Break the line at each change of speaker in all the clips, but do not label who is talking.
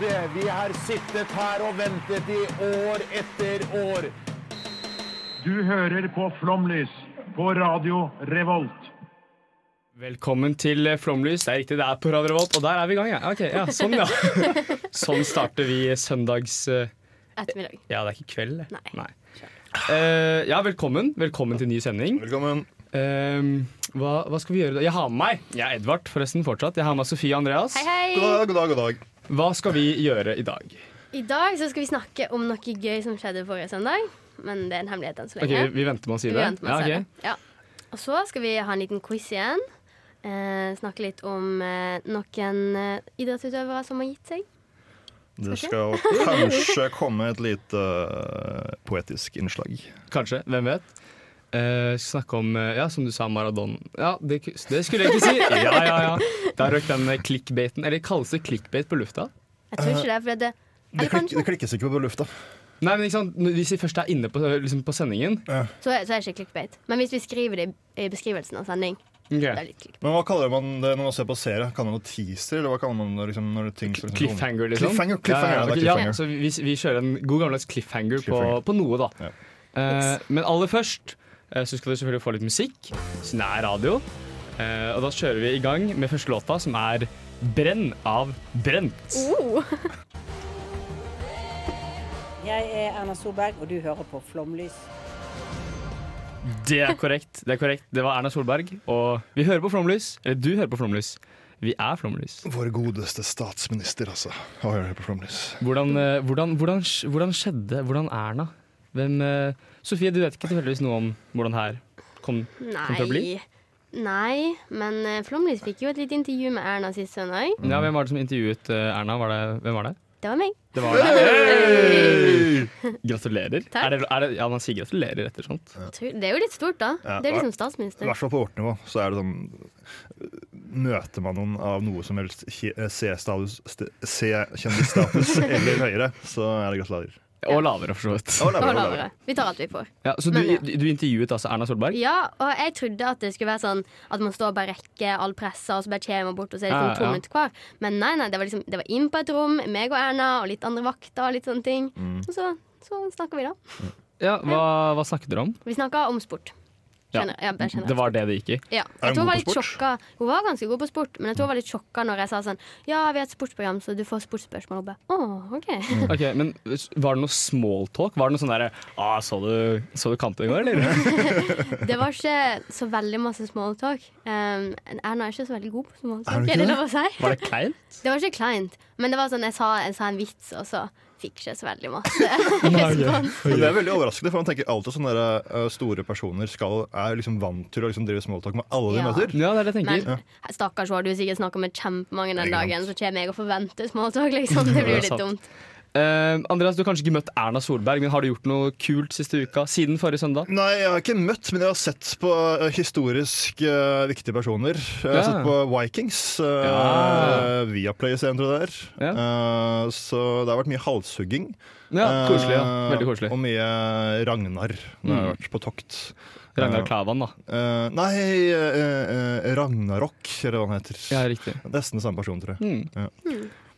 tålmodige. Vi har sittet her og ventet i år etter år.
Du hører på Flomlys på Radio Revolt.
Velkommen til Flomlys. Det er riktig, det er på Radio Revolt, og der er vi i gang. Ja. Okay, ja, sånn, ja. Sånn starter vi søndags... eh,
Ettermiddag.
Ja, det er ikke kveld, det.
Nei.
Eh, ja, velkommen. Velkommen til ny sending.
Velkommen.
Eh, hva, hva skal vi gjøre da? Jeg har med meg Jeg er Edvard, forresten, fortsatt. Jeg har med meg Sofie og Andreas.
Hei, hei!
God dag, god dag, god dag.
Hva skal vi gjøre i dag?
I dag så skal vi snakke om noe gøy som skjedde forrige søndag. Men det er en hemmelighet enn så
Ok,
lenge.
Vi venter med å si det. Ja,
det. Ja. Og så skal vi ha en liten quiz igjen. Eh, snakke litt om eh, noen eh, idrettsutøvere som har gitt seg.
Det
Skal
skal kanskje komme et lite eh, poetisk innslag.
Kanskje. Hvem vet? Eh, snakke om, eh, ja, som du sa, Maradon. Ja, det, det skulle jeg ikke si. Ja, ja, ja. Da røk den eh, clickbaiten. Eller kalles det clickbait på lufta?
Jeg tror ikke det, for det
Det, klik, det klikkes ikke på lufta.
Nei, men ikke sant? Hvis vi først er inne på, liksom på sendingen
Så er, så er det ikke clickbait. Men hvis vi skriver det i, beskrivelsen av sending,
okay.
det litt clickbait.
Men hva kaller man det når man ser på serie? Kaller man det teaser, eller hva kaller man det liksom, når det ting liksom?
Cliffhanger, liksom?
Cliffhanger, cliffhanger,
ja,
ja, okay,
ok, ja,
cliffhanger.
så vi, vi kjører en god gammeldags cliffhanger,
Cliffhanger.
På, på noe, da.
Ja.
Eh, men aller først så skal du selvfølgelig få litt musikk, siden det er radio. Eh, og da kjører vi i gang med første låta, som er 'Brenn' av Brent.
Uh.
Jeg er Erna Solberg, og du hører på Flomlys.
Det er korrekt. Det er korrekt. Det var Erna Solberg. Og vi hører på Flomlys. Eller du hører på Flomlys. Vi er Flomlys.
Vår godeste statsminister, altså. Hører på Flomlys.
Hvordan, eh, hvordan, hvordan, hvordan skjedde Hvordan Erna? Hvem uh, Sofie, du vet ikke tilfeldigvis noe om hvordan her kom, kom til å bli?
Nei. Men uh, Flomlys fikk jo et lite intervju med Erna sist søndag.
Ja, Hvem var det som intervjuet uh, Erna? Var det, hvem var det?
Det var meg.
Det var det. Hey! Gratulerer.
Takk.
Er det, er det, ja, man sier gratulerer etter sånt.
Ja. Det er jo litt stort, da.
Ja,
Det er liksom
I
statsminister.
hvert fall på vårt nivå så er det sånn Møter man noen av noe som helst C-kjendisstatus eller høyere, så er det gratulerer.
Og lavere, for så vidt.
Og lavere, og
lavere. Vi tar alt vi får.
Ja, så du,
Men, ja.
du, intervjuet altså Erna Solberg?
Ja, og jeg trodde at det skulle være sånn at man står og bare rekker all pressa, og så bare kommer man bort og så er det
Ja,
to
ja.
minutter hver. Men nei, nei, det var liksom Det var inn på et rom, meg og Erna, og litt andre vakter og litt sånne ting.
Mm.
Og så, så snakka vi, da.
Ja, hva, hva snakket dere om?
Vi snakka om sport.
Ja,
Kjenner, ja.
Det var det det gikk i?
Ja. Jeg tror hun var litt sjokka. Hun var ganske god på sport, men jeg tror hun var litt sjokka når jeg sa sånn Ja, vi har et sportsprogram, så du får sportsspørsmål. Og bare å, OK.
Ok, men Var det noe smalltalk? Var det noe sånn derre ah, så, du, så du kampen i går, eller?
Det var ikke så veldig masse smalltalk. Um, Erna er ikke så veldig god på smalltalk. Er det ikke det?
Var det kleint?
Det var ikke kleint, men det var sånn jeg sa, jeg sa en vits, og så fikk ikke så veldig masse respons.
Det er veldig overraskende, for man tenker alltid sånne der, uh, store personer skal, er liksom vant til å liksom drive smalltalk med alle de
Ja.
møter.
Ja, det er det jeg tenker.
Men stakkars, du jo sikkert snakka med kjempemange den dagen, så kommer jeg og forventer smalltalk, liksom. Det blir litt dumt.
Eh, Andreas, du har kanskje ikke møtt Erna Solberg, men har du gjort noe kult siste uka? Siden forrige søndag?
Nei, jeg har ikke møtt, men jeg har sett på uh, historisk uh, viktige personer. Jeg har
Ja.
sett på Vikings. Uh,
Ja.
Viaplay-serien, tror jeg det er.
Ja.
Uh, så det har vært mye halshugging.
Ja, koselig. ja.
Uh,
Veldig koselig.
Og mye Ragnar når jeg har vært på tokt.
Ragnar
Uh,
Klavan, da.
uh, nei, uh, uh, Ragnarok, eller hva han heter.
Ja, riktig.
Nesten samme person, tror jeg.
Mm.
Ja.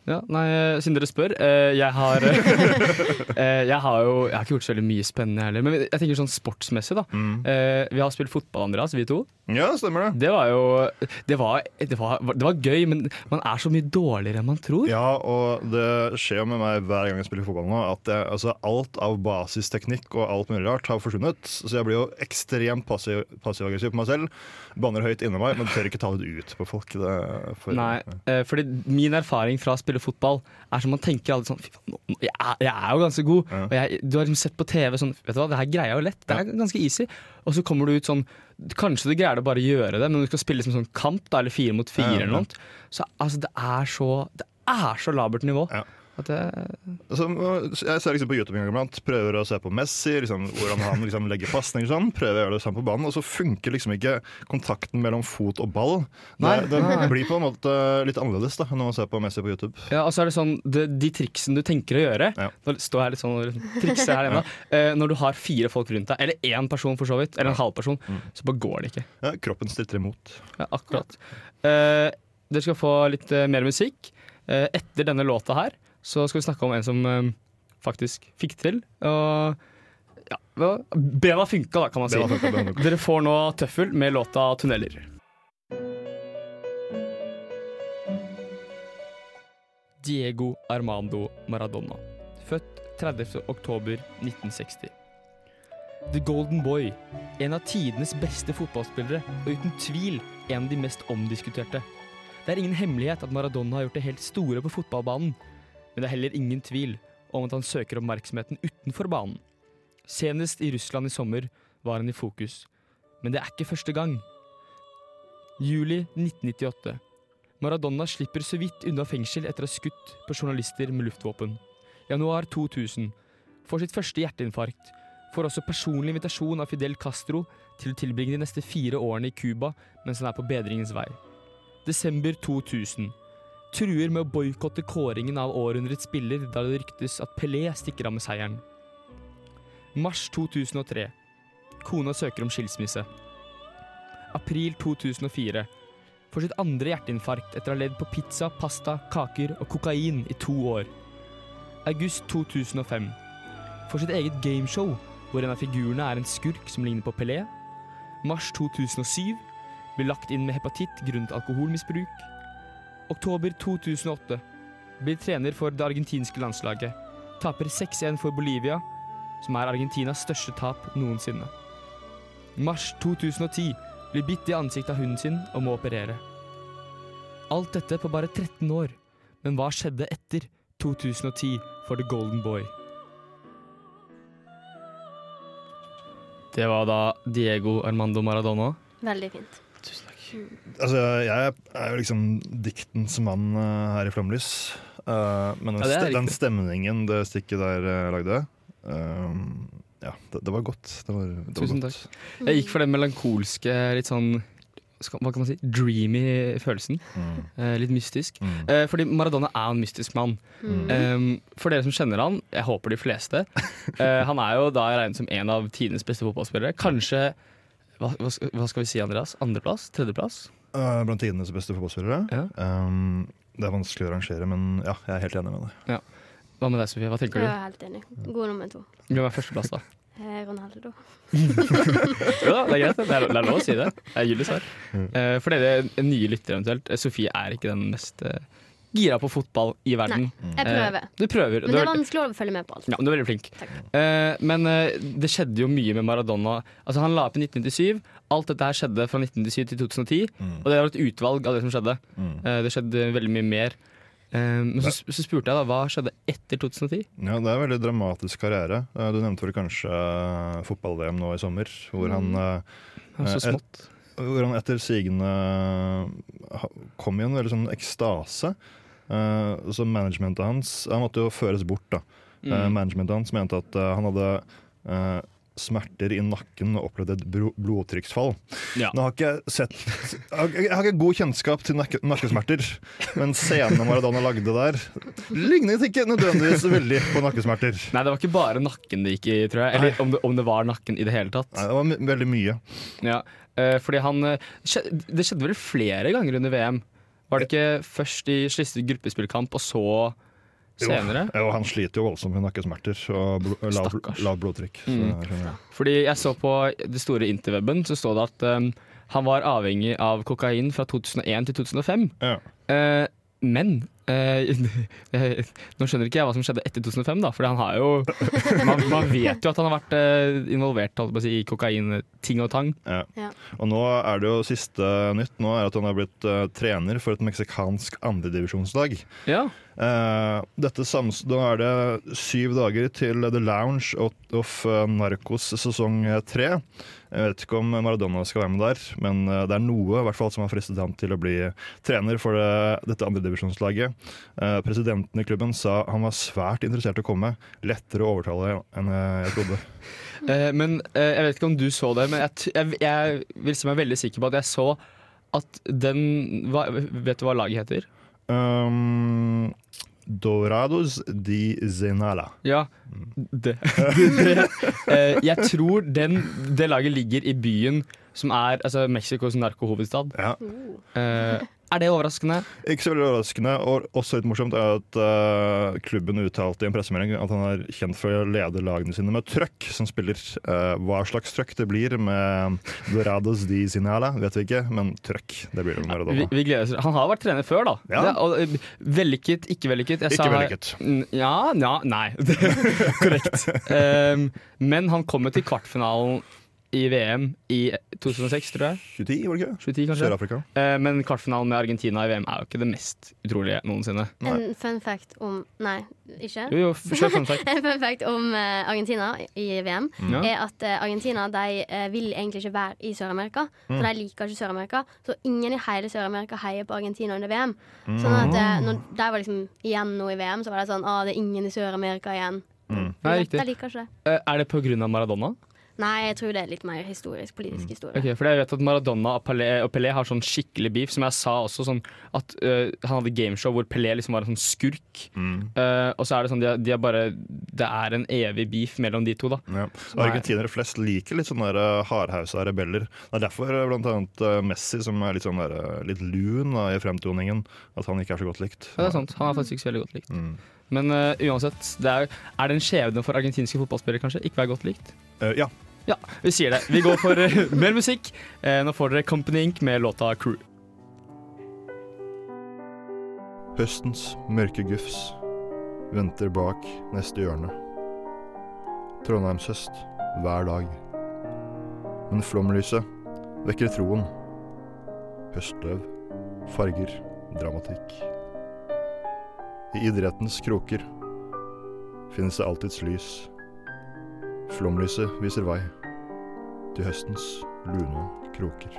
Ja, nei, siden dere spør eh, Jeg har eh, Jeg har jo Jeg har ikke gjort så veldig mye spennende heller. Men jeg tenker sånn sportsmessig, da.
Mm.
Eh, vi har spilt fotball, Andreas, vi to.
Ja, stemmer det.
Det var jo det var, det, var, det var gøy, men man er så mye dårligere enn man tror.
Ja, og det skjer med meg hver gang jeg spiller fotball nå, at jeg, altså, alt av basisteknikk og alt mulig rart har forsvunnet. Så jeg blir jo ekstremt passiv- passiv-aggressiv på meg selv. Banner høyt inni meg, men tør ikke ta det ut på folk. Det for,
Nei, fordi min erfaring fra å spille fotball er som man tenker alltid sånn Fy faen, jeg, er- jeg er jo ganske god.
Ja.
Og jeg, du har liksom sett på TV sånn Vet du hva, det her greier jeg jo lett. Det er ganske easy. Og så kommer du ut sånn Kanskje du greier det bare å gjøre det, men når du skal spille liksom sånn kamp, da, eller fire mot fire,
ja.
eller noe, så altså, det er så Det er så labert nivå.
Ja. Altså, jeg ser liksom på YouTube en gang iblant, prøver å se på Messi, liksom, hvordan han liksom legger pasninger sånn. Prøver å gjøre det samme på banen, og så funker liksom ikke kontakten mellom fot og ball. Det,
Nei,
det blir på en måte litt annerledes da, når man ser på Messi på YouTube.
ja, altså er det sånn det, De triksene du tenker å gjøre
Ja.
Nå står jeg litt sånn og trikser her hjemme. eh, når du har fire folk rundt deg, eller én person for så vidt, eller en halv person, så bare går det ikke.
Ja, kroppen stritter imot.
Ja, akkurat. Uh, dere skal få litt uh, mer musikk. Etter denne låta her så skal vi snakke om en som eh, faktisk fikk til. Og ja, bena funka, da, kan man si.
Funka.
Dere får nå Tøffel med låta 'Tunneler'. Diego Armando Maradona. Født 30. oktober 1960. The Golden Boy. En av tidenes beste fotballspillere, og uten tvil en av de mest omdiskuterte. Det er ingen hemmelighet at Maradona har gjort det helt store på fotballbanen, men det er heller ingen tvil om at han søker oppmerksomheten utenfor banen. Senest i Russland i sommer var han i fokus, men det er ikke første gang. Juli 1998. Maradona slipper så vidt unna fengsel etter å ha skutt på journalister med luftvåpen. Januar 2000. Får sitt første hjerteinfarkt. Får også personlig invitasjon av Fidel Castro til å tilbringe de neste fire årene i Cuba mens han er på bedringens vei. Desember 2000. Truer med å boikotte kåringen av århundrets spiller da det ryktes at Pelé stikker av med seieren. Mars 2003. Kona søker om skilsmisse. April 2004. Får sitt andre hjerteinfarkt etter å ha levd på pizza, pasta, kaker og kokain i to år. August 2005. Får sitt eget gameshow, hvor en av figurene er en skurk som ligner på Pelé. Mars 2007. Blir lagt inn med hepatitt grunnet alkoholmisbruk. Oktober 2008. Blir trener for det argentinske landslaget. Taper 6-1 for Bolivia, som er Argentinas største tap noensinne. Mars 2010 blir bitt i ansiktet av hunden sin og må operere. Alt dette på bare 13 år. Men hva skjedde etter 2010 for The Golden Boy? Det var da Diego Armando Maradona.
Veldig fint.
Altså, jeg er jo liksom diktens mann eh, her i Flomlys. Eh, men den,
Ja,
den stemningen det stikket der eh, lagde Ja, det, det var godt. Det var, det var
Tusen
godt.
takk. Jeg gikk for den melankolske, litt sånn hva kan man si, dreamy følelsen.
Mm.
Eh, litt mystisk.
Mm.
Eh, fordi Maradona er en mystisk mann.
Mm.
Um, for dere som kjenner han, jeg håper de fleste, eh, han er jo da regnet som en av tidenes beste fotballspillere. Kanskje hva, hva, skal- hva skal vi si, Andreas? Andreplass? Tredjeplass?
Uh, blant tidenes beste fotballspillere.
Ja.
Um, det er vanskelig å rangere, men ja, jeg er helt enig med deg.
Hva med deg, Sofie? Hva tenker du?
Jeg er helt enig. God nummer to.
Hvem er førsteplass, da?
Eh, Ronaldo.
ja, det er greit. Det er, det er lov å si det. Det er gyldig svar. Eh, for dere nye lyttere eventuelt, Sofie er ikke den mest gira på fotball i verden.
Nei, Jeg prøver.
Eh, du prøver.
Men
Du
det er vanskelig å følge med på alt.
Ja, men du er veldig flink.
Takk.
Eh, men uh, det skjedde jo mye med Maradona. Altså Han la opp i 1997. Alt dette her skjedde fra 1997 til 2010. Og det var et utvalg av det som skjedde.
Mm.
Uh, det skjedde veldig mye mer. Men så, så spurte jeg da hva skjedde etter 2010.
Ja, Det er en veldig dramatisk karriere. Du nevnte vel kanskje fotball-VM nå i sommer, hvor han eh,
Så smått.
Et, Hvor han etter sigende kom i en veldig sånn ekstase. Eh, så managementet hans Han måtte jo føres bort, da. Eh,
Mm.
managementet hans mente at eh, han hadde eh, smerter i nakken og opplevde et blodtrykksfall.
Ja.
Nå har ikke jeg sett Jeg har, ikke god kjennskap til nakke, nakkesmerter, men scenen Maradona lagde der, lignet ikke nødvendigvis veldig på nakkesmerter.
Nei, det var ikke bare nakken det gikk i, tror jeg. Eller om det, om det var nakken i det hele tatt.
Nei, det var veldig mye.
Ja, eh, fordi han eh, Det skjedde vel flere ganger under VM? Var det ikke først i siste gruppespillkamp, og så senere?
Jo, han sliter jo voldsomt med nakkesmerter og bl lav, lav blodtrykk. Så,
Mm. Fordi jeg så på det store interweben, så står det at um, han var avhengig av kokain fra 2001 til 2005.
Ja.
Uh, men Nå skjønner ikke jeg hva som skjedde etter 2005, da. For han har jo man, man vet jo at han har vært eh, involvert holdt på å si, i kokain-ting og tang.
Ja.
Ja.
Og nå er det jo siste nytt nå er at han har blitt eh, trener for et meksikansk andredivisjonslag.
Ja.
Uh, dette sams nå er det syv dager til The Lounge of, eh, Narcos sesong eh, tre. Jeg vet ikke om Maradona skal være med der, men eh, det er noe i hvert fall som har fristet ham til å bli trener for det, dette andredivisjonslaget. Eh, presidenten i klubben sa han var svært interessert i å komme. Lettere å overtale enn eh, jeg trodde.
Eh, men Jeg vet ikke om du så det, men jeg, jeg, jeg vil si meg veldig sikker på at jeg så at den hva, Vet du hva laget heter?
Um, Dorados di Zenala.
Ja, det. det eh, jeg tror den, det laget ligger i byen som er altså Mexicos narkohovedstad.
Ja.
Eh, er det overraskende?
Ikke så veldig overraskende, og også litt morsomt er at uh, klubben uttalte i en pressemelding at han er kjent for å lede lagene sine med trøkk som spiller. Uh, hva slags trøkk det blir med Dorados di Sinala, vet vi ikke, men trøkk. Det blir det med
Vi,
Maradona.
vi gleder oss. Han har vært trener før, da.
Ja.
Det, og, eh, vellykket, ikke vellykket. Jeg
Ikke
her-
vellykket.
Ja, ja, nei. Korrekt. Um, men han kommer til kvartfinalen i VM i 2006, tror jeg.
2010, var det ikke?
2010, kanskje.
Sør-Afrika.
Eh, men kvartfinalen med Argentina i VM er jo ikke det mest utrolige noensinne.
En fun fact om Nei, ikke?
Jo, jo, kjør fun fact.
En fun fact om uh, Argentina i VM
mm.
er at uh, Argentina de, uh, vil egentlig ikke være i Sør-Amerika. For de liker ikke Sør-Amerika. Så ingen i hele Sør-Amerika heier på Argentina under VM. Sånn at eh, når de var liksom igjen nå i VM, så var det sånn ah, det er ingen i Sør-Amerika igjen.
Nei,
De,
riktig.
de liker ikke det.
Er det på grunn av Maradona?
Nei, jeg tror det er litt mer historisk, politisk historie.
Ok, for jeg vet at Maradona og Pelé, og Pelé har sånn skikkelig beef, som jeg sa også, sånn at uh, han hadde gameshow hvor Pelé liksom var en sånn skurk. Eh, og så er det sånn, de er, de er bare Det er en evig beef mellom de to, da.
Ja. Argentinere flest liker litt sånne der, eh, hardhausa rebeller. Det er derfor blant annet Messi, som er litt, sånn der, litt lun da, i fremtoningen, at han ikke er så godt likt.
Ja, det er sant. Han er faktisk ikke så veldig godt likt.
Mm.
Men uh, uansett, det er, er det en skjebne for argentinske fotballspillere, kanskje? Ikke være godt likt?
Uh, ja.
Ja, vi sier det. Vi går for øh, mer musikk. Eh, nå får dere Company Inc. med låta Crew.
Høstens mørke gufs venter bak neste hjørne. Trondheimshøst hver dag. Men flomlyset vekker troen. Høstløv, farger, dramatikk. I idrettens kroker finnes det alltids lys. Flomlyset viser vei til høstens lune kroker.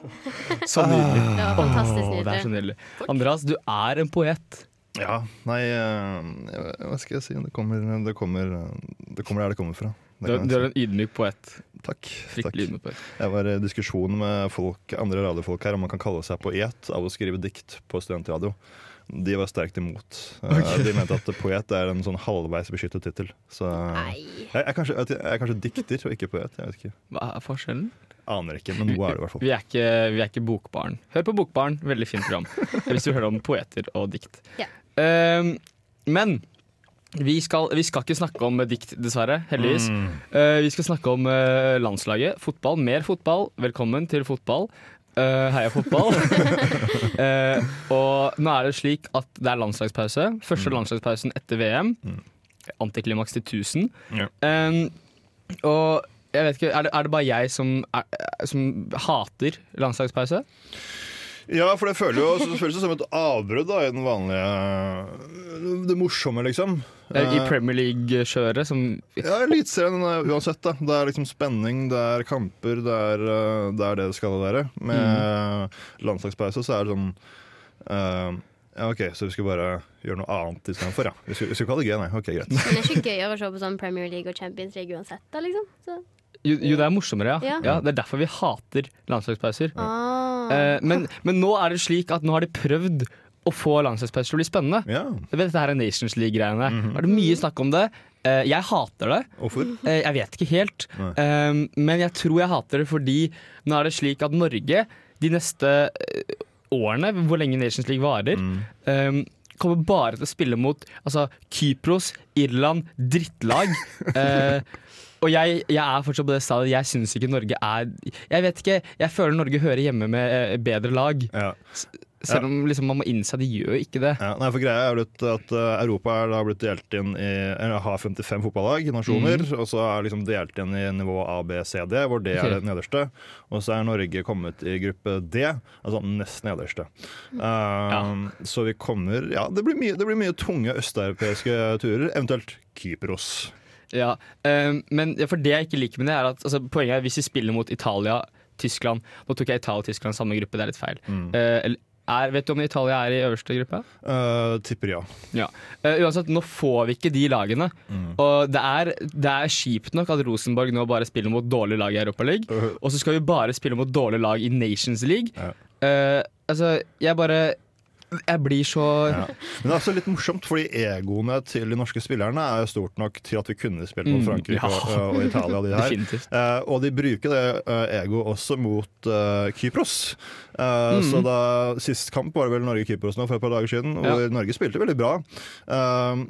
Så nydelig.
Det var fantastisk
Åh, det er så
nydelig.
nydelig. Andreas, du er en poet.
Ja, nei eh, Hva skal jeg si? Det kommer, det kommer, det kommer der det kommer fra. Det
Du, du er en ydmyk poet.
Takk.
Fryktelig
takk.
ydmyk poet.
Jeg var i diskusjon med folk, andre radiofolk her om man kan kalle seg poet av å skrive dikt på studentradio. De var sterkt imot. Okay. De mente at poet er en sånn halvveis beskyttet tittel. Så
jeg,
jeg er, kanskje, jeg er kanskje dikter og ikke poet. Jeg vet ikke.
Hva er forskjellen?
Aner ikke, men noe er det i hvert fall.
Vi er ikke, vi er ikke Bokbarn. Hør på Bokbarn, veldig fint program. Hvis du hører om poeter og dikt.
Yeah.
Ehm, men vi skal, vi skal ikke snakke om dikt, dessverre. Heldigvis.
Mm.
Uh, vi skal snakke om uh, landslaget. Fotball. Mer fotball. Velkommen til fotball. Uh, heia fotball. Og nå er det slik at det er landslagspause. Første landslagspausen etter VM.
Mm.
Antiklimaks til 1000.
Ja.
Og jeg vet ikke, er det, er det bare jeg som, er, som hater landslagspause?
Ja, for det føles jo det føles jo som et avbrudd da, i den vanlige Det morsomme, liksom.
I
Eh,
Premier League-kjøret som
Ja, Eliteserien eh, uansett. da Det er liksom spenning, det er kamper, det er eh, det, er det det skal være. Med
Mm.
landslagspause så er det sånn uh, Ja, OK, så vi skal bare gjøre noe annet istedenfor, ja. Vi skal, vi skal ikke ha det gøy, nei. Ok, greit.
Men det er ikke gøyere å se på sånn Premier League og Champions League uansett. Da, liksom. Så,
jo, jo, det er morsommere, ja.
Ja.
ja. Det er derfor vi hater landslagspauser.
ah.
Eh, men, men nå er det slik at nå har de prøvd å få landslagspauser til å bli spennende.
Ja,
vet Dette her er Nations League-greiene. Det er det mye snakk om det. Eh, jeg hater det.
Hvorfor?
Eh, Jeg vet ikke helt, um, men jeg tror jeg hater det fordi nå er det slik at Norge de neste eh, årene, hvor lenge Nations League varer, um, kommer bare til å spille mot altså, Kypros, Irland, drittlag. Eh, og jeg, jeg er fortsatt på det stadiet. Jeg syns ikke Norge er Jeg vet ikke, jeg føler Norge hører hjemme med eh, bedre lag.
Ja.
Selv om liksom, man må innse at de gjør ikke det.
Ja, nei, for greia er blitt at eh, Europa er da blitt delt inn i har 55 fotballag, nasjoner, og så er liksom delt inn i nivå A, B, C, D, hvor D
okay.
er det nederste. Og så er Norge kommet i gruppe D, altså nest nederste. Um, Så vi kommer Ja, det blir mye, det blir mye tunge østeuropeiske turer, eventuelt Kypros.
Ja, um, men ja, for det jeg ikke liker med det, er at altså, poenget er hvis vi spiller mot Italia, Tyskland. Nå tok jeg Italia og Tyskland samme gruppe, det er litt feil.
Mm.
Uh, er, vet du om Italia er i øverste gruppe?
Uh, tipper ja.
Ja. Uh, uansett, nå får vi ikke de lagene.
Mm.
Og det er, det er kjipt nok at Rosenborg nå bare spiller mot dårlige lag i Europaligaen.
Uh,
Og så skal vi bare spille mot dårlige lag i Nations League. Uh. Altså, jeg bare Jeg blir så
Ja. Men det er også litt morsomt, fordi egoene til de norske spillerne er jo stort nok til at vi kunne spille mot
Mm,
Frankrike
ja.
og, og Italia de her. Eh, og de bruker det uh, egoet også mot eh, Kypros. Eh,
Mm.
Så da Sist kamp var det vel Norge-Kypros nå for et par dager siden, hvor Norge spilte veldig bra.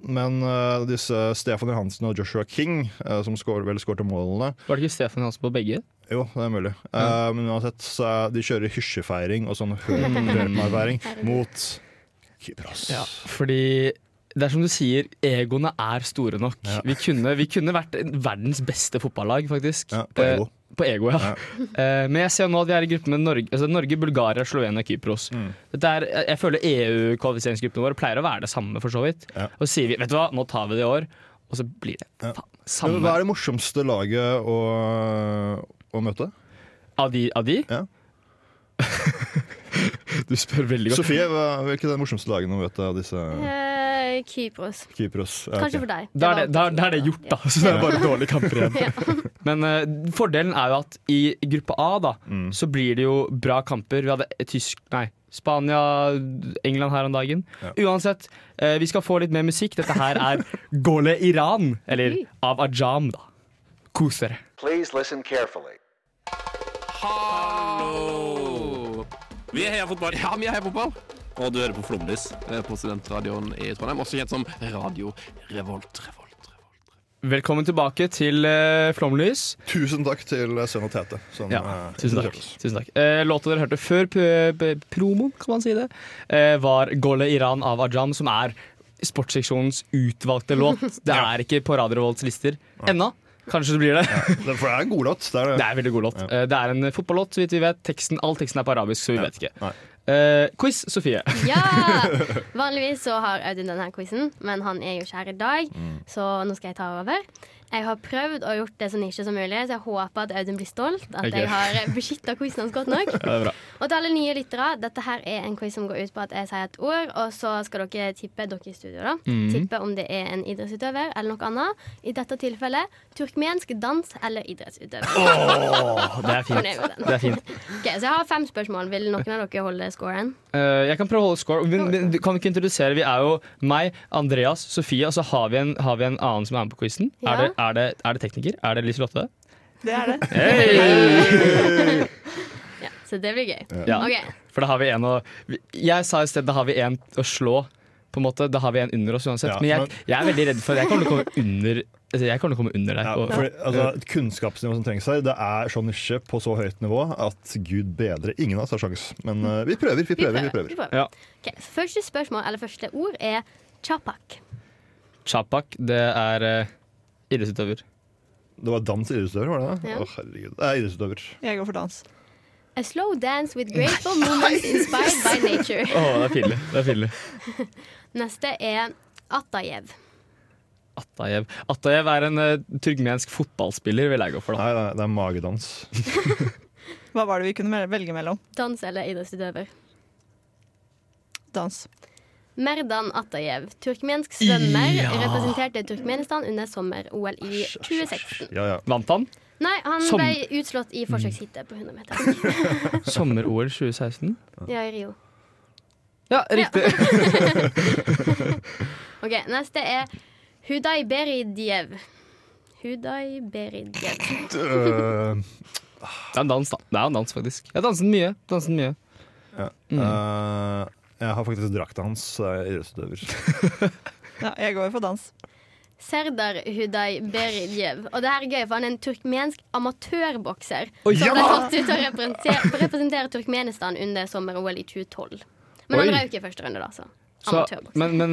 Men disse Stefan Johansen og Joshua King, som skår, vel skårte målene
Var det ikke Stefan Johansen på begge?
Jo, det er mulig. Eh, men uansett, så de kjører hysjefeiring og sånn hør-meg-feiring mot Kypros.
Ja, fordi det er som du sier, egoene er store nok.
Ja.
Vi, kunne, vi kunne vært verdens beste fotballag, faktisk.
Ja, på ego.
Eh, på ego, ja.
Ja.
Eh, men jeg ser jo nå at vi er i gruppe med Norge, altså Norge Bulgaria, Slovenia, Kypros.
Mm.
Dette er, jeg- jeg føler EU-kvalifiseringsgruppene våre pleier å være det samme, for så vidt.
Ja.
Og så sier vi vet du hva, nå tar vi det i år, og så blir det
Ja.
faen, samme.
Hva er det morsomste laget å, å møte?
Av de? Av de?
Ja.
du spør veldig godt.
Sofie, hva, hvilke er de morsomste lagene å møte av disse
Eh, Kypros.
Kypros? Ja,
Kanskje for deg.
Da er det, da, da er det gjort, da. Så det er bare dårlige kamper igjen. Men uh, fordelen er jo at i gruppe A da,
Mm.
så blir det jo bra kamper. Vi hadde tysk, nei, Spania, England her om dagen.
Ja.
Uansett, eh, vi skal få litt mer musikk. Dette her er Gole Iran, eller av Ajam, da. Kos dere.
Please listen carefully.
Hallo! Vi er Heia Fotball. Ja, vi er Heia Fotball. Og du hører på Flomlys eh, på studentradioen i Trondheim, også kjent som Radio Revolt. Revolt, Revolt.
Velkommen tilbake til uh, Flomlys.
Tusen takk til Sønn og Tete. Som,
Ja,
eh,
tusen takk.
oss.
Tusen takk. Eh, låta dere hørte før p- p- promoen, kan man si det, eh, var Gole Iran av Ajam, som er sportsseksjonens utvalgte låt. Det er ikke på Radio Revolts lister ennå. Kanskje det blir det.
Ja, For det er en god låt. Det er det.
Det er en veldig god låt.
Ja.
Eh, Det er en fotballåt, så vidt vi vet. Teksten, all teksten er på arabisk, så vi
Ja.
vet ikke.
Nei.
Eh, quiz, Sofie.
Ja! Vanligvis så har Audun denne quizen, men han er jo ikke her i dag,
Mm.
så nå skal jeg ta over. Jeg har prøvd å gjort det så nisje som mulig, så jeg håper at Audun blir stolt. At
okay.
jeg har beskytta quizen hans godt nok.
Ja.
Og til alle nye lyttere, dette her er en quiz som går ut på at jeg sier et ord, og så skal dere tippe, dere i studio, da.
Mm.
Tippe om det er en idrettsutøver eller noe annet. I dette tilfellet turkmensk dans eller idrettsutøver.
Oh, det er fint. Det er fint.
Ok, så jeg har fem spørsmål. Vil noen av dere holde scoren?
Uh, jeg kan prøve å holde score. Men, men, kan vi ikke introdusere Vi er jo meg, Andreas, Sofie, og så har vi en, har vi en annen som er med på quizen.
Ja.
Er, det, er, det, er det tekniker? Er det Liselotte?
Det er det.
Hey!
Ja, så det blir gøy.
Ja.
Okay.
For da har vi en å Jeg sa i sted da har vi en å slå. På en måte, Da har vi en under oss uansett.
Ja,
men jeg, jeg er veldig redd for jeg kommer til å komme under altså, Jeg kommer til å komme under deg.
Ja, for, altså, kunnskapsnivået som trengs her, det er så nisje på så høyt nivå at gud bedre. Ingen av oss har sjans. Men uh, vi prøver, vi
vi
prøver. vi
prøver.
prøver.
Vi prøver.
Ja.
Ok, første spørsmål, eller første ord, er chapak.
Chapak, det er uh, idrettsutøver.
Det var dans idrettsutøver, var det det?
Ja.
Å, herregud. Det er idrettsutøver.
Jeg går for dans.
A slow dance with grateful moments inspired by nature.
Å, det er pinlig. Det er pinlig.
Neste er Atayev.
Atayev. Atajev er en uh, turkmensk fotballspiller, vil jeg gå for. da
Nei, det er, det er magedans.
Hva var det vi kunne velge mellom?
Dans eller idrettsutøver.
Dans.
Merdan Atayev, turkmensk svømmer,
Ja.
representerte Turkmenistan under sommer-OL i 2016.
Ja, ja.
Vant han?
Nei, han
Som-
ble utslått i forsøksheatet på 100 meter.
Sommer-OL 2016?
Ja, i Rio.
Ja, riktig.
Ok, Neste er Huday Beridiev. Huday Beridjev.
Øh,
Det er en dans, da. Det er en dans, faktisk. Jeg har danset mye. Danset mye.
ja.
Mm.
Øh, jeg har faktisk drakta hans. så jeg er idrettsutøver.
Ja, jeg går for dans.
Serdar Huday Beridjev. Og det her er gøy, for han er en turkmensk amatørbokser. Som
ja!
ble tatt ut til å representere, representere Turkmenistan under sommer-OL i 2012. Men han
Oi.
røk i første runde, da. Så.
Så, men men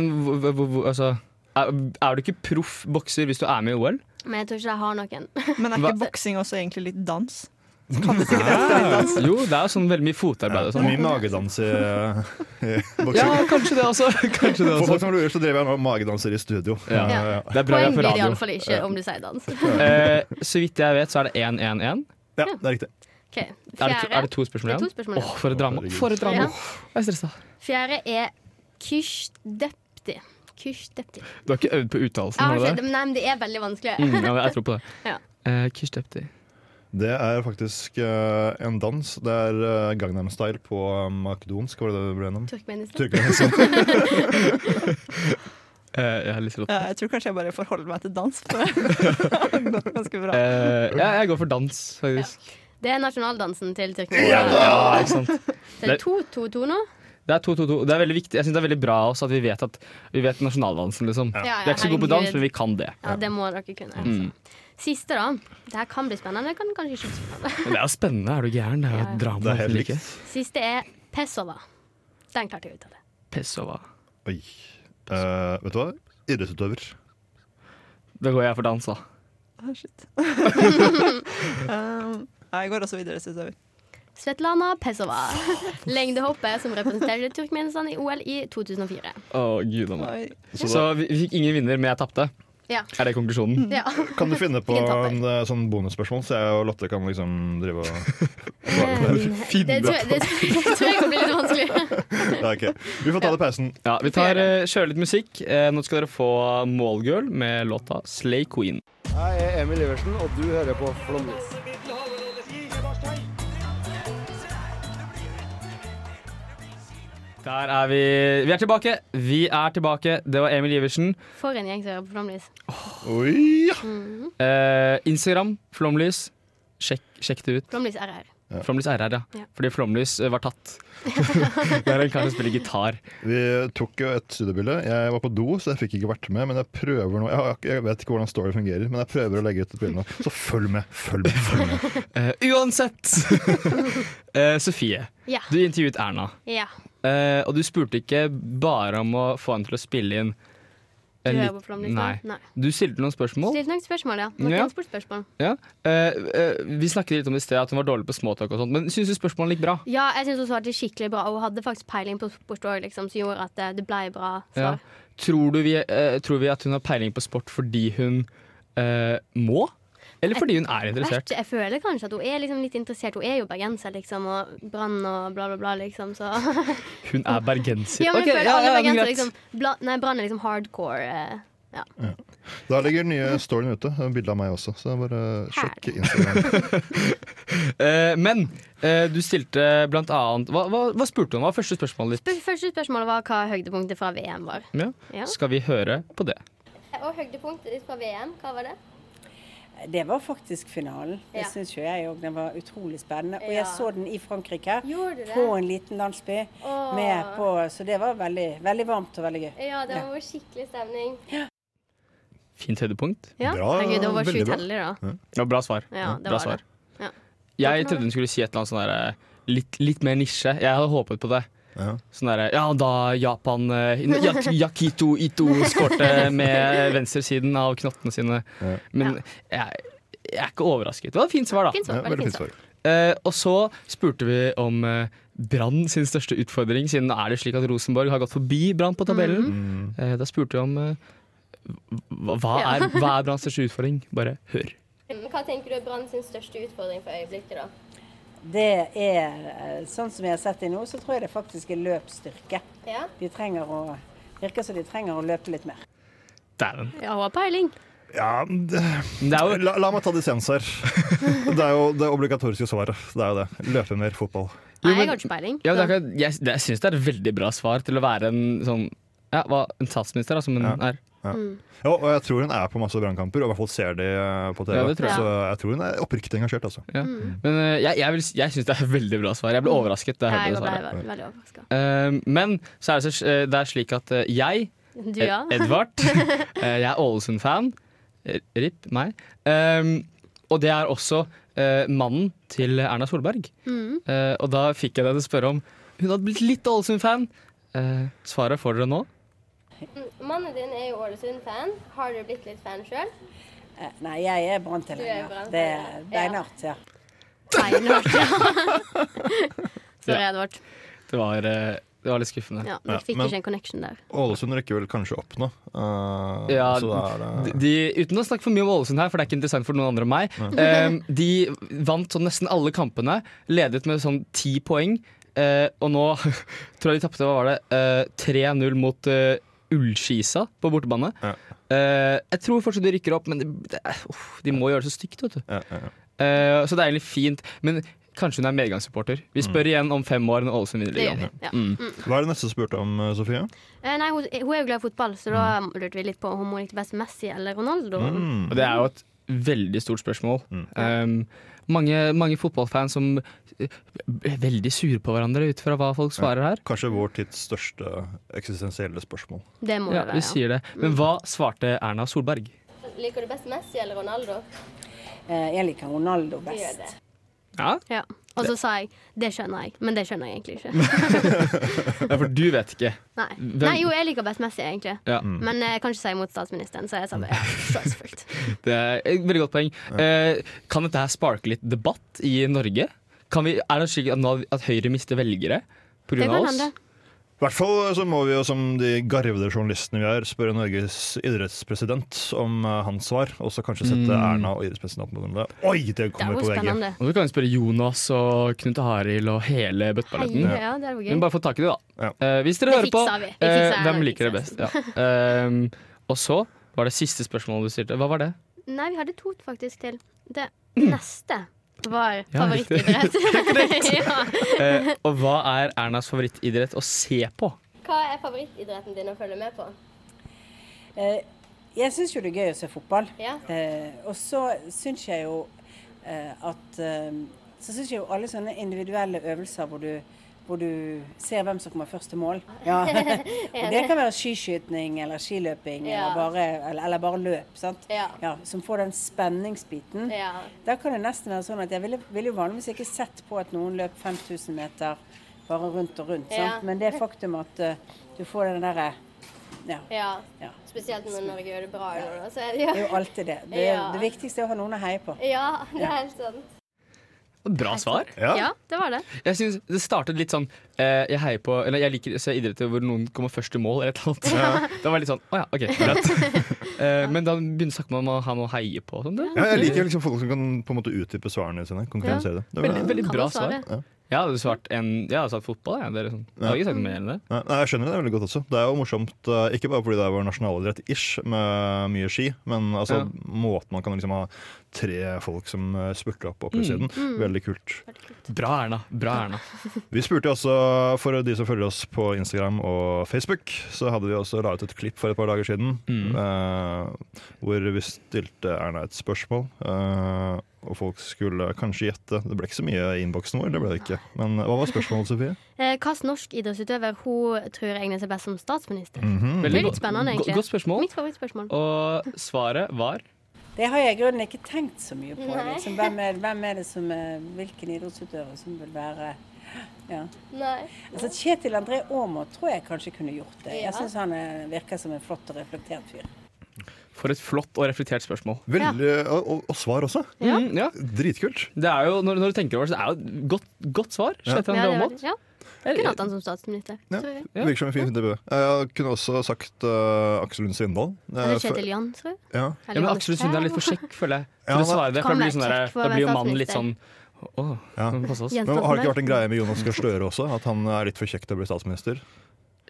altså, er, er du ikke proff bokser hvis du er med i OL?
Men jeg tror ikke jeg har noen.
Men er ikke boksing også egentlig litt dans? Kan det sikkert hete?
Jo, det er sånn veldig mye fotarbeid og sånn.
mye magedans i, i
Ja, kanskje det også. Kanskje det
For folk som lurer, så driver jeg nå magedanser i studio.
Ja.
Ja, ja.
Det er bra
Poeng blir det iallfall ikke om du sier dans.
Eh, så vidt jeg vet, så er det 1-1-1.
ja, det er riktig.
Okay.
Er det, er det to spørsmål
Det er to spørsmål igjen.
Åh, for et drama. For et drama.
Ja.
Jeg er stressa.
fjerde er Kyshdepti. Kyshdepti.
Du har ikke øvd på uttalelsen? Det?
nei, men det er veldig vanskelig.
Mm, ja, jeg tror på det.
Ja.
Eh, Kishtepti.
Det er faktisk uh, en dans. Det er uh, Gangnam Style på uh, makedonsk. Var det det ble gjennom?
Turkmenistan.
Turkmenistan.
Eh, jeg har lyst til å
Ja, jeg tror kanskje jeg bare forholder meg til dans. Ganske bra.
Eh, ja, jeg går for dans, faktisk.
Det er nasjonaldansen til
Ja, ikke sant?
Det er 2-2-2 nå.
Det er 2-2-2. Det er veldig viktig. Jeg synes det er veldig bra også at vi vet, at, vi vet nasjonaldansen. Liksom.
Ja, ja,
vi er ikke så gode på dans, men vi kan det.
Ja, det må dere kunne.
Mm.
Siste, da. Det her kan bli spennende. Det kan kanskje ikke bli spennende.
Men det er jo spennende, er du gæren? Det er jo et drama.
Det er helt?
Siste er Pesova. Den klarte jeg å uttale.
Pesova.
Oi. Eh, vet du hva? Idrettsutøver.
Da går jeg for dans, da.
Ah, shit. um, jeg går også videre, syns jeg.
Svetlana Pesova. Lengdehoppet som representerte Turkmenistan i OL i 2004.
Å, gud a meg. Så, vi, vi fikk ingen vinner, men jeg tapte.
Ja.
Er det konklusjonen?
ja.
Kan du finne på en eh, sånn bonusspørsmål, så jeg og Lotte kan liksom drive og
Finne Det tror jeg, det, tror jeg kan bli litt vanskelig.
ja, okay. Vi får ta det i pausen.
Ja, vi tar uh, kjører litt musikk. Eh, nå skal dere få Målgirl med låta Slay Queen.
Jeg er Emil Iversen, og du hører på Flåmlys.
Der er vi. Vi er tilbake. Vi er tilbake. Det var Emil Iversen.
For en gjeng som hører på Flomlys.
Oi!
Eh, Instagram, Flomlys. Sjekk, sjekk det ut.
Flomlys RR.
Flomlys RR, ja.
Ja.
Fordi Flomlys eh, var tatt. Der er en kar som spiller gitar.
Vi tok jo et studiebilde. Jeg var på do, så jeg fikk ikke vært med. Men jeg prøver nå Jeg, jeg vet ikke hvordan story fungerer, men jeg prøver å legge ut et bilde nå. Så følg med, følg med. følg med
Eh, uansett! Eh, Sofie,
Ja.
du intervjuet Erna.
ja.
Eh, og du spurte ikke bare om å få henne til å spille inn en
hører
lit-
på Flomlys?
Nei.
Nei.
Du stilte noen spørsmål.
Stilte noen spørsmål, ja. Noen
Ja.
transportspørsmål.
Ja. Eh, eh, vi snakket litt om i sted at hun var dårlig på småtalk og sånt, men syns du spørsmålene gikk bra?
Ja, jeg syns hun svarte skikkelig bra, og hun hadde faktisk peiling på sport òg, liksom, som gjorde at det, det ble bra
Ja.
svar.
Tror, du vi, eh, tror vi at hun har peiling på sport fordi hun eh, må? Eller fordi hun er interessert?
Jeg føler kanskje at hun er liksom litt interessert. Hun er jo bergenser, liksom, og Brann og bla, bla, bla, liksom, så
Hun er bergenser.
Ja, men jeg føler
ja,
alle
ja,
bergensere
greit.
liksom Bla, Nei, Brann er liksom hardcore. eh, ja.
Da ligger den nye storyen ute. Bilde av meg også. Så bare sjekk Instagram.
Eh, men eh, du stilte blant annet Hva, hva, hva spurte hun? Hva var første spørsmålet ditt?
Første spørsmålet var hva høydepunktet fra VM var.
Ja.
Ja.
Skal vi høre på det?
Og høydepunktet ditt fra VM, hva var det?
Det var faktisk finalen. Det
Ja.
syns jo jeg òg. Den var utrolig spennende. Og
Ja.
jeg så den i Frankrike, på en liten landsby. Med på, så det var veldig, veldig varmt og veldig gøy.
Ja, det var skikkelig stemning.
Fint høydepunkt.
Ja,
Bra,
Herregud, det var
veldig
sjukt
bra.
heldig, da.
Ja, bra svar.
Ja, det
bra
var
svar.
det. Ja.
Jeg trodde hun skulle si et eller annet sånn derre litt, litt mer nisje. Jeg hadde håpet på det.
Ja.
Sånn derre Ja, da Japan eh, Yakito Ito skårte med venstresiden av knottene sine.
Ja.
Men jeg, jeg er ikke overrasket. Det var et fint svar, da.
Fint svar.
Ja,
veldig fint svar.
Eh, og så spurte vi om uh, Brann sin største utfordring, siden er det slik at Rosenborg har gått forbi Brann på tabellen.
Mm.
Uh, da spurte vi om hva, hva er, hva er Branns største utfordring. Bare hør.
Hva tenker du er Brann sin største utfordring for øyeblikket, da?
Det er eh, sånn som jeg har sett det nå, så tror jeg det faktisk er løpsstyrke.
Ja,
De trenger å Virker som de trenger å løpe litt mer.
Dæven.
ja hun har peiling.
Ja, det, la, la meg ta dissens her. Det er jo det obligatoriske svaret. Det er jo det. Løpe mer fotball.
Nei,
men-
jeg har ikke peiling.
Ja, ikke, jeg jeg syns det er et veldig bra svar til å være en sånn ja, hva, en statsminister, da, som hun
Ja.
er.
Ja, og jeg tror hun er på masse brannkamper, og i hvert fall ser de eh, på TV.
Ja, jeg.
Så jeg tror hun er oppriktig engasjert. Altså.
Ja. Men eh, jeg, jeg, vil jeg syns det er et veldig bra svar. Jeg ble overrasket Det jeg
ble veldig, veldig overraska.
Eh, men så er det, så, det er slik at jeg,
Du, ja?
Edvard, jeg er Ålesund-fan. RIP meg. Um, og det er også uh, mannen til Erna Solberg.
Mm.
Eh, og da fikk jeg deg til å spørre om hun hadde blitt litt Ålesund-fan. Eh, svaret får dere nå.
Mannen din er jo Ålesund-fan. Har du blitt litt fan sjøl?
Eh, Nei, jeg er
Du er
Brann-tilhenger. Det er beinhardt, ja.
Beinhardt, ja. Sorry, Edvard.
Det var, eh, Det var litt skuffende.
Ja, Dere fikk
men-
ikke en connection der.
Ålesund rekker vel kanskje opp nå. Uh,
Ja,
så da er det
de, uten å snakke for mye om Ålesund her, for det er ikke interessant for noen andre enn meg. Uh, de vant sånn nesten alle kampene, ledet med sånn ti poeng. Uh, og nå tror jeg de tapte hva var det, eh, 3-0 mot uh, Ullskisa på bortebane.
Ja.
Uh, jeg tror fortsatt de rykker opp, men det, det, er- de må gjøre det så stygt. Vet du.
ja, ja, ja.
Eh, så det er egentlig fint. Men kanskje hun er medgangssupporter. Vi spør igjen om fem år når Ålesund vinner ligaen.
Ja.
Mm.
Hva er det neste du spurte om, eh, Sofie?
Eh, nei, hun, hun er jo glad i fotball, så da lurte vi litt på om hun likte best Messi eller Ronaldo.
Mm.
Og det er jo et veldig stort spørsmål.
Mm.
Um, mange, mange fotballfans som eh, er veldig sure på hverandre ut fra hva folk svarer her.
Kanskje vår tids største eksistensielle spørsmål.
Det må
Ja,
det være. Ja.
Vi sier det. Men hva svarte Erna Solberg?
Liker du best Messi eller Ronaldo?
Eh, Jeg liker Ronaldo best.
Ja,
Ja. Og så sa jeg det skjønner jeg, men det skjønner jeg egentlig ikke.
ja for du vet ikke.
Nei,
Hvem-
Nei jo, jeg liker best Messi, egentlig.
Ja.
Men eh, jeg kan ikke si imot statsministeren, så jeg sa det. ja, selvsagt.
Det er et veldig godt poeng. Eh, kan dette her sparke litt debatt i Norge? Kan vi, er det slik at, nå, at Høyre mister velgere
Det
pga.
kan
oss?
hende.
I hvert fall så må vi jo, som de garvede journalistene vi er, spørre Norges idrettspresident om eh, hans svar. Og så kanskje sette
Mm.
Erna og idrettspresidenten med hverandre. Oi, det
Det er
kommer
jo
på VG!
Og så kan vi spørre Jonas og Knut Arild og hele bøtteballetten.
ja, det
Men bare få tak i det, da.
Ja.
Uh, hvis dere
Det
hører på,
uh,
eh, hvem liker det best? Ja. Uh, og så var det siste spørsmålet du stilte. Hva var det?
Nei, vi hadde to faktisk til. Det neste var
Ja,
favorittidrett. ja.
Eh, og hva er Ernas favorittidrett å se på?
Hva er favorittidretten din å følge med på?
Eh, Jeg syns jo det er gøy å se fotball.
Ja.
Eh, og så syns jeg jo eh, at eh, Så syns jeg jo alle sånne individuelle øvelser hvor du, hvor du ser hvem som kommer først til mål. Ja. og det kan være skiskyting eller skiløping eller, bare, eller, eller bare løp. Sant?
Ja.
Ja, som får den spenningsbiten.
Ja.
Da kan det nesten være sånn at jeg ville, ville jo vanligvis ikke sett på at noen løp 5000 meter bare rundt og rundt. Men det faktum at uh, du får den derre ja,
ja.
ja.
Spesielt når Norge gjør det bra.
Ja.
Så er det jo
alltid det. Det, det viktigste er å ha noen å heie på.
Ja, det er helt sant.
Bra svar.
Ja, det var det.
Jeg synes Det startet litt sånn eh, Jeg heier på Eller jeg liker å se idretter hvor noen kommer først i mål. Eller et eller annet. Det var litt sånn Å ja, OK, greit. Eh, men da begynner snakker man om å ha noe å heie på. Sånn,
Ja, jeg liker liksom folk som kan på en måte utdype svarene sine. Konkretisere det. det.
Veldig,
var-
veldig bra
svar Ja
svar. Jeg hadde svart en Jeg hadde svart fotball. Jeg, dere, sånn. jeg har ikke sagt mer enn det.
Nei, jeg skjønner det veldig godt også. Det er jo morsomt, eh, ikke bare fordi det er vår nasjonalidrett ish, med mye ski, men altså
Ja.
måten man kan liksom ha tre folk som eh, spurter opp på mm. Veldig kult.
Bra, Erna. Bra, Erna.
Vi spurte også, for de som følger oss på Instagram og Facebook, så hadde vi også la ut et klipp for et par dager siden eh, hvor vi stilte Erna et spørsmål. eh, og folk skulle kanskje gjette. Det ble ikke så mye i innboksen vår, det ble det ikke. Men hva var spørsmålet, Sofie?
Eh, Hvilken norsk idrettsutøver hun tror egner seg best som statsminister?
Mhm.
Det er litt spennende, egentlig.
Godt spørsmål.
Mitt favorittspørsmål.
Og svaret var
Det har jeg i grunnen ikke tenkt så mye på. Liksom. Hvem, er, hvem er det som er, Hvilken idrettsutøver som vil være ja.
Nei.
altså, Kjetil André Aamodt tror jeg kanskje kunne gjort det.
Ja.
Jeg syns han er, virker som en flott og reflektert fyr.
For et flott og reflektert spørsmål.
Veldig, og, og, og svar også.
Ja.
Mm, ja.
Dritkult.
Det er jo, når, når du tenker over det, så er det jo et godt, godt svar.
Ja.
Kjetil
Ja, det det. ja. Kunne hatt han som statsminister.
Ja.
Ja.
Virker som en fin debut. Jeg kunne også sagt uh, Aksel Lund Svindal. Eh,
Eller
for-
Kjetil Jansrud.
Ja.
Ja, men Aksel Sunde er litt for kjekk, føler jeg.
Ja,
For å svare det, for blir, sånn der, da blir jo mannen litt sånn Oh,
Ja. Men Har det ikke vært en greie med Jonas Gahr Støre også? At han er litt for kjekk til å bli statsminister?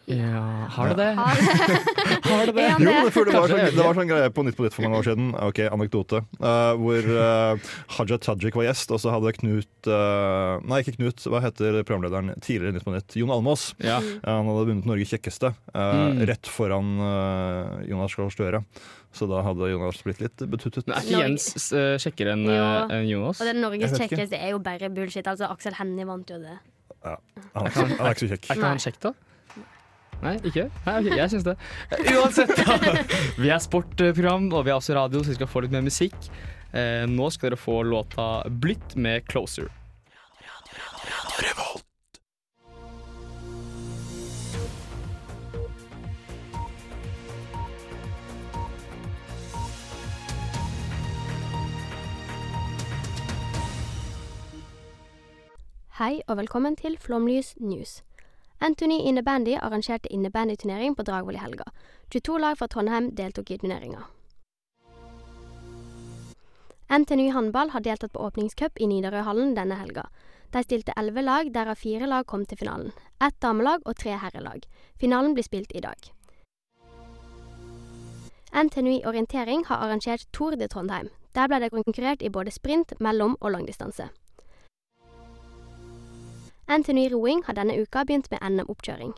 Ja, har det det?
Har
Har det det?
Jo,
det?
det var, sånn, det var sånn greie på Nytt på Nytt for mange år siden. Ok, anekdote. uh, hvor uh, Haja Tajik var gjest, og så hadde Knut uh, Nei, ikke Knut. Hva heter programlederen tidligere i Nytt på Nytt? Jon Almås.
Ja.
Ja, han hadde vunnet Norges kjekkeste, eh,
Mm.
rett foran Jonas Gahr Støre. Så da hadde Jonas blitt litt betuttet.
Men er ikke Jens uh, kjekkere enn eh, Jonas?
Og det Norges kjekkeste er jo bare bullshit. Altså, Aksel Hennie vant jo det.
Er, han er ikke så kjekk.
Er ikke han kjekk, da? Nei, ikke? Nei, okay, jeg syns det. Uansett, da. Vi er sportprogram, og vi er også radio, så vi skal få litt mer musikk. Eh, nå skal dere få låta 'Blitt' med 'Closer'.
Hei og velkommen til Flomlys News. Anthony Innebandy arrangerte innebandyturnering på Dragvoll i helga. 22 lag fra Trondheim deltok i turneringa. NTNU håndball har deltatt på åpningscup i Nidarøhallen denne helga. De stilte elleve lag, derav fire lag kom til finalen. Ett damelag og tre herrelag. Finalen blir spilt i dag. NTNU orientering har arrangert Tour de Trondheim. Der ble det konkurrert i både sprint, mellom og langdistanse. NTNU roing har denne uka begynt med NM-oppkjøring.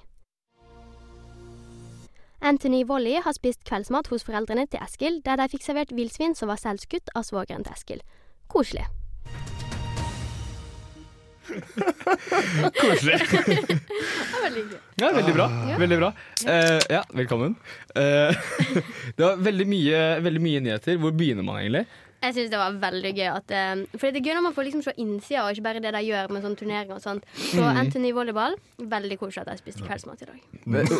Anthony Volley har spist kveldsmat hos foreldrene til Eskil, der de fikk servert villsvin som var selvskutt av svogeren til Eskil. Koselig.
Koselig.
Det var veldig gøy.
Ja, veldig bra.
Ja.
Veldig bra. Uh, ja, velkommen. Uh, det var veldig mye, veldig mye nyheter. Hvor begynner man egentlig?
Jeg syns det var veldig gøy at eh, For det er gøy når man får liksom se innsida, og ikke bare det de gjør med sånn turneringer og sånt. Så
Mhm.
Anthony volleyball, veldig koselig at de spiste kveldsmat i dag.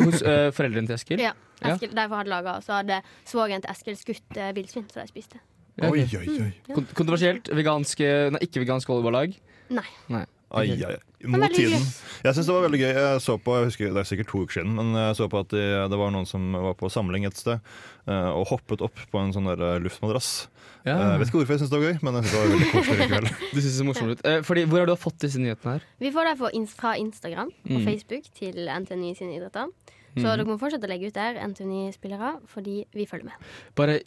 Hos uh, foreldrene til Eskil?
Ja. Eskil, Derfor hadde laget, så hadde svogeren til Eskil skutt uh, villsvin, så de spiste.
Oi, oi, oi.
Kon kontroversielt. Vegansk, eh, nei, ikke vegansk volleyballag?
Nei.
nei.
Ai, ai. Mot tiden. Jeg synes det var veldig gøy. Jeg så på, jeg husker, Det er sikkert to uker siden, men jeg så på at det, det var noen som var på samling et sted eh, og hoppet opp på en sånn der eh, luftmadrass.
Ja.
Eh, Jeg vet ikke hvorfor jeg syns det var gøy, men jeg synes det var veldig koselig likevel.
Du synes det er morsomt ut. Eh, fordi, hvor har du fått disse nyhetene her?
Vi får det fra Instagram og
Mm.
Facebook til NTNU sine idretter. Så
mm.
dere må fortsette å legge ut der NTNU-spillere, fordi vi følger med.
Bare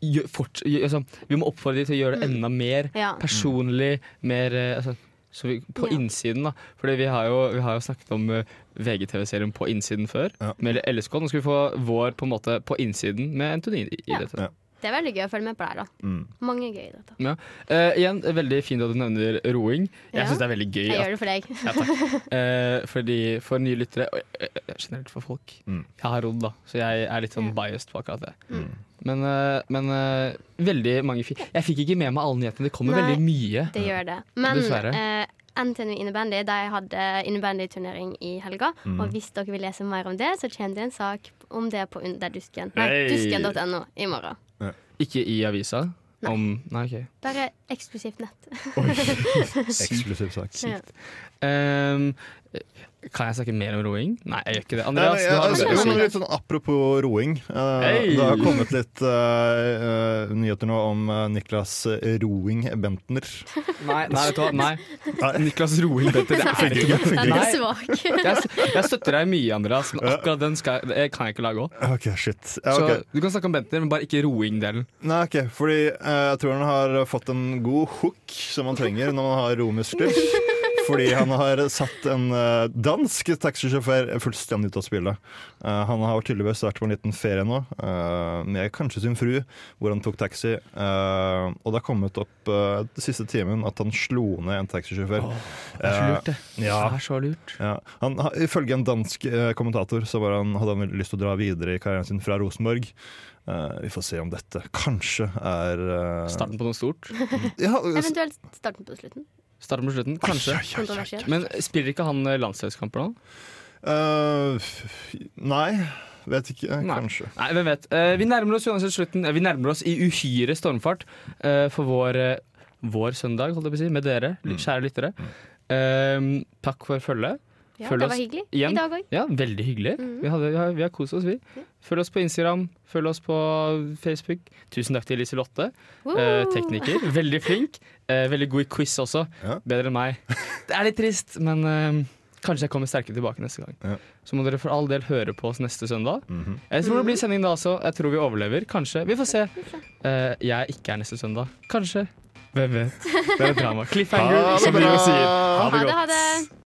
gjør fort, gjør- altså, Vi må oppfordre dem til å gjøre det enda mer
Ja.
personlig, mer altså, så vi, På
Ja.
innsiden, da. Fordi vi har jo, vi har jo snakket om eh, VGTV-serien På innsiden før,
Ja.
med LSK. Nå skal vi få vår på en måte på innsiden med Antonin i, i
Ja.
dette.
Det er veldig gøy å følge med på deg, da.
Mm.
Mange gøy i dette.
Ja. Eh, igjen, veldig fint at du nevner roing. Jeg
Ja.
syns det er veldig gøy.
Jeg
at-
gjør det for deg.
Ja, takk. Eh, fordi For nye lyttere, og generelt for folk
Mm.
Jeg har rodd, da, så jeg er litt sånn biased på akkurat det.
Mm.
Men, eh, men eh, veldig mange fi Jeg fikk ikke med meg alle nyhetene. Det kommer
Nei.
veldig mye.
Det gjør det. Men
Dessverre.
eh, NTNU Innebandy de hadde innebandyturnering i helga.
Mm.
Og hvis dere vil lese mer om det, så kommer det en sak om det på Underdusken. Nei,
Hey.
dusken.no i morgen.
Ikke i avisa.
Nei.
Om Nei, OK.
Der er eksklusivt nett.
Eksklusiv sak.
Ja.
Ehm, kan jeg snakke mer om roing? Nei, jeg gjør ikke det. Andreas,
Nei, jeg,
si.
men litt sånn Apropos roing. Uh,
Hey!
Det har kommet litt uh, eh, nyheter nå om eh, Niklas Roing Bentner.
Nei, nei, vet du hva. Nei.
Nei.
Niklas Roing Bentner, det er
ikke,
svak.
Jeg, jeg støtter deg mye, Andreas, men akkurat den skal, jeg- kan jeg ikke lage òg.
Okay, shit. Ja,
Så du kan snakke om Bentner, men bare ikke roing-delen.
Nei, ok, fordi uh, jeg tror han har fått en god hook som man trenger når man har romuskler. Fordi han har satt en eh, dansk taxisjåfør fullstendig ut av spillet. Eh, han har tydeligvis vært på en liten ferie nå, eh, med kanskje sin fru, hvor han tok taxi. eh, og det har kommet opp uh, den siste timen at han slo ned en taxisjåfør.
Det er så lurt, det.
Ja.
Det er så lurt.
Ja. Han, ifølge en dansk kommentator så var han, hadde han lyst til å dra videre i karrieren sin fra Rosenborg. Uh, vi får se om dette kanskje er uh...
Starten på noe stort.
Ja,
Eventuelt starten på slutten.
Starten på slutten, kanskje.
Kontroversielt.
Men spiller ikke han eh, landslagskamper nå?
Uh, nei, vet ikke.
Nei.
Kanskje.
Nei, hvem vet. Uh, vi nærmer oss uansett slutten. Vi nærmer oss i uhyre stormfart uh, for vår, vår søndag, holdt jeg på å si, med dere,
Mm.
kjære lyttere. Eh, takk for følget.
Ja,
Følg
det var hyggelig.
igjen.
I dag òg.
Ja, veldig hyggelig.
Mm.
Vi, hadde, vi, har, vi har kost oss, vi. Følg oss på Instagram, følg oss på Facebook. Tusen takk til Liselotte, eh, tekniker. Veldig flink. Eh, veldig god i quiz også.
Ja.
Bedre enn meg. Det er litt trist, men eh, kanskje jeg kommer sterkere tilbake neste gang.
Ja.
Så må dere for all del høre på oss neste søndag.
Mhm.
Jeg tror det blir sending da også. Jeg tror vi overlever. Kanskje. Vi får se. Eh, jeg ikke er neste søndag. Kanskje. Hvem vet. Det er et drama. Cliffhanger, som vi sier. Ha det
Ha det,
godt.
ha det.